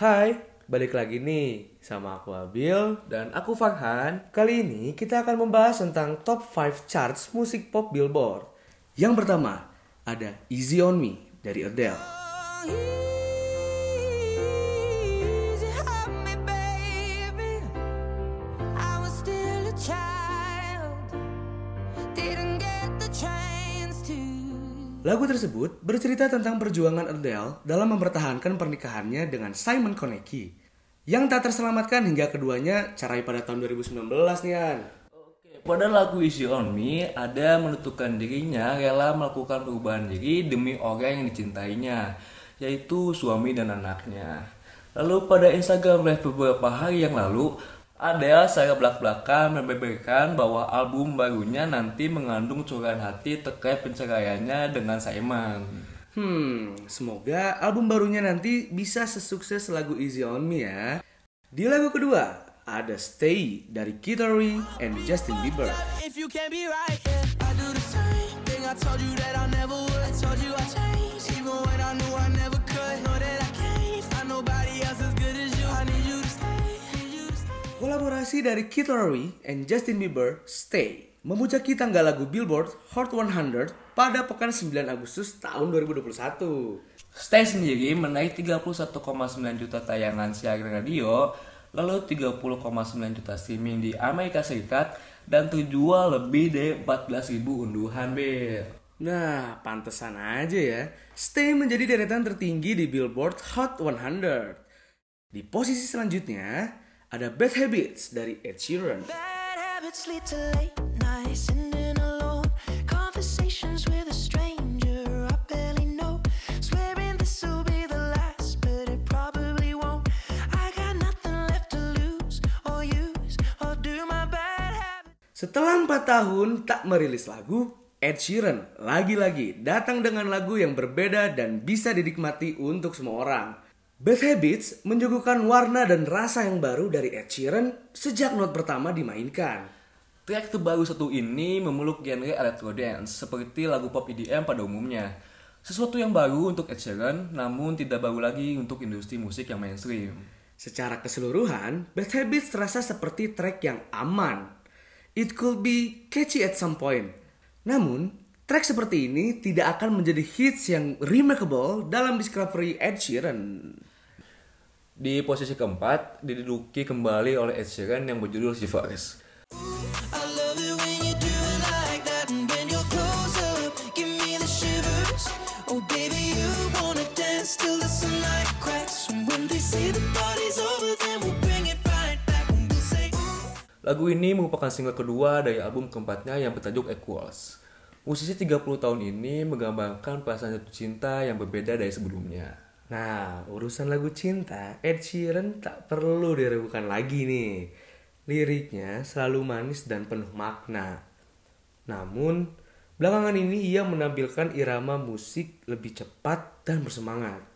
Hai, balik lagi nih sama aku Abil. Dan aku Farhan. Kali ini kita akan membahas tentang top 5 charts musik pop Billboard. Yang pertama, ada Easy On Me dari Adele. Lagu tersebut bercerita tentang perjuangan Adele dalam mempertahankan pernikahannya dengan Simon Konecki yang tak terselamatkan hingga keduanya cerai pada tahun 2019 nih An. Pada lagu Easy On Me, ada menentukan dirinya rela melakukan perubahan diri demi orang yang dicintainya, yaitu suami dan anaknya. Lalu pada Instagram Live beberapa hari yang lalu, Adele secara belak-belakan membeberkan bahwa album barunya nanti mengandung curahan hati terkait penceraiannya dengan Simon. Hmm, semoga album barunya nanti bisa sesukses lagu Easy On Me ya. Di lagu kedua, ada Stay dari Laroi and Justin Bieber. If you can't be right, yeah, I do the same thing. I told you that I never Kolaborasi dari Kid Laroi and Justin Bieber, Stay, memujaki tangga lagu Billboard Hot 100 pada pekan 9 Agustus tahun 2021. Stay sendiri menaik 31,9 juta tayangan siaran radio, lalu 30,9 juta streaming di Amerika Serikat, dan terjual lebih dari 14.000 unduhan, Bel. Nah, pantesan aja ya. Stay menjadi deretan tertinggi di Billboard Hot 100. Di posisi selanjutnya, ada Bad Habits dari Ed Sheeran. Bad habits lead to late nights, sitting alone. Conversations with a stranger I barely know. Swearing this will be the last, but it probably won't. I got nothing left to lose or use or do my bad habits. Setelah 4 tahun tak merilis lagu, Ed Sheeran lagi-lagi datang dengan lagu yang berbeda dan bisa dinikmati untuk semua orang. Bad Habits menyuguhkan warna dan rasa yang baru dari Ed Sheeran sejak not pertama dimainkan. Track terbaru satu ini memeluk genre electro dance seperti lagu pop EDM pada umumnya. Sesuatu yang baru untuk Ed Sheeran, namun tidak baru lagi untuk industri musik yang mainstream. Secara keseluruhan, Bad Habits terasa seperti track yang aman. It could be catchy at some point. Namun, track seperti ini tidak akan menjadi hits yang remarkable dalam discovery Ed Sheeran. Di posisi keempat, diduduki kembali oleh Ed Sheeran yang berjudul shivers. Oh. Lagu ini merupakan single kedua dari album keempatnya yang bertajuk Equals. Musisi 30 tahun ini menggambarkan perasaan jatuh cinta yang berbeda dari sebelumnya. Nah, urusan lagu cinta, Ed Sheeran tak perlu diragukan lagi nih. Liriknya selalu manis dan penuh makna. Namun, belakangan ini ia menampilkan irama musik lebih cepat dan bersemangat.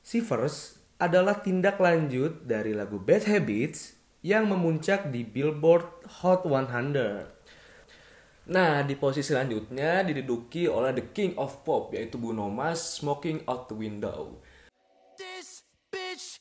Shivers adalah tindak lanjut dari lagu Bad Habits yang memuncak di Billboard Hot 100. Nah, di posisi selanjutnya diduduki oleh The King of Pop yaitu Bruno Mars Smoking Out the Window. This bitch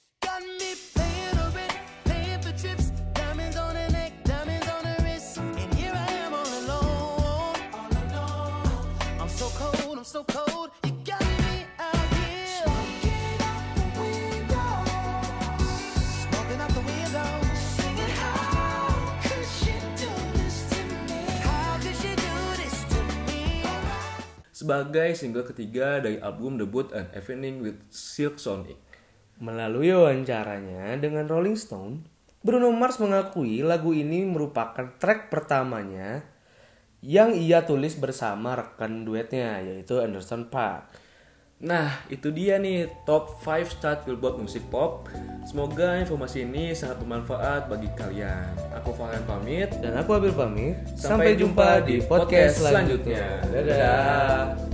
Sebagai single ketiga dari album debut An Evening with Silk Sonic. Melalui wawancaranya dengan Rolling Stone, Bruno Mars mengakui lagu ini merupakan track pertamanya yang ia tulis bersama rekan duetnya yaitu Anderson Paak. Nah, itu dia nih top 5 chart Billboard musik pop. Semoga informasi ini sangat bermanfaat bagi kalian. Aku Farhan pamit. Dan aku Abil pamit. Sampai, jumpa di podcast selanjutnya. Dadah.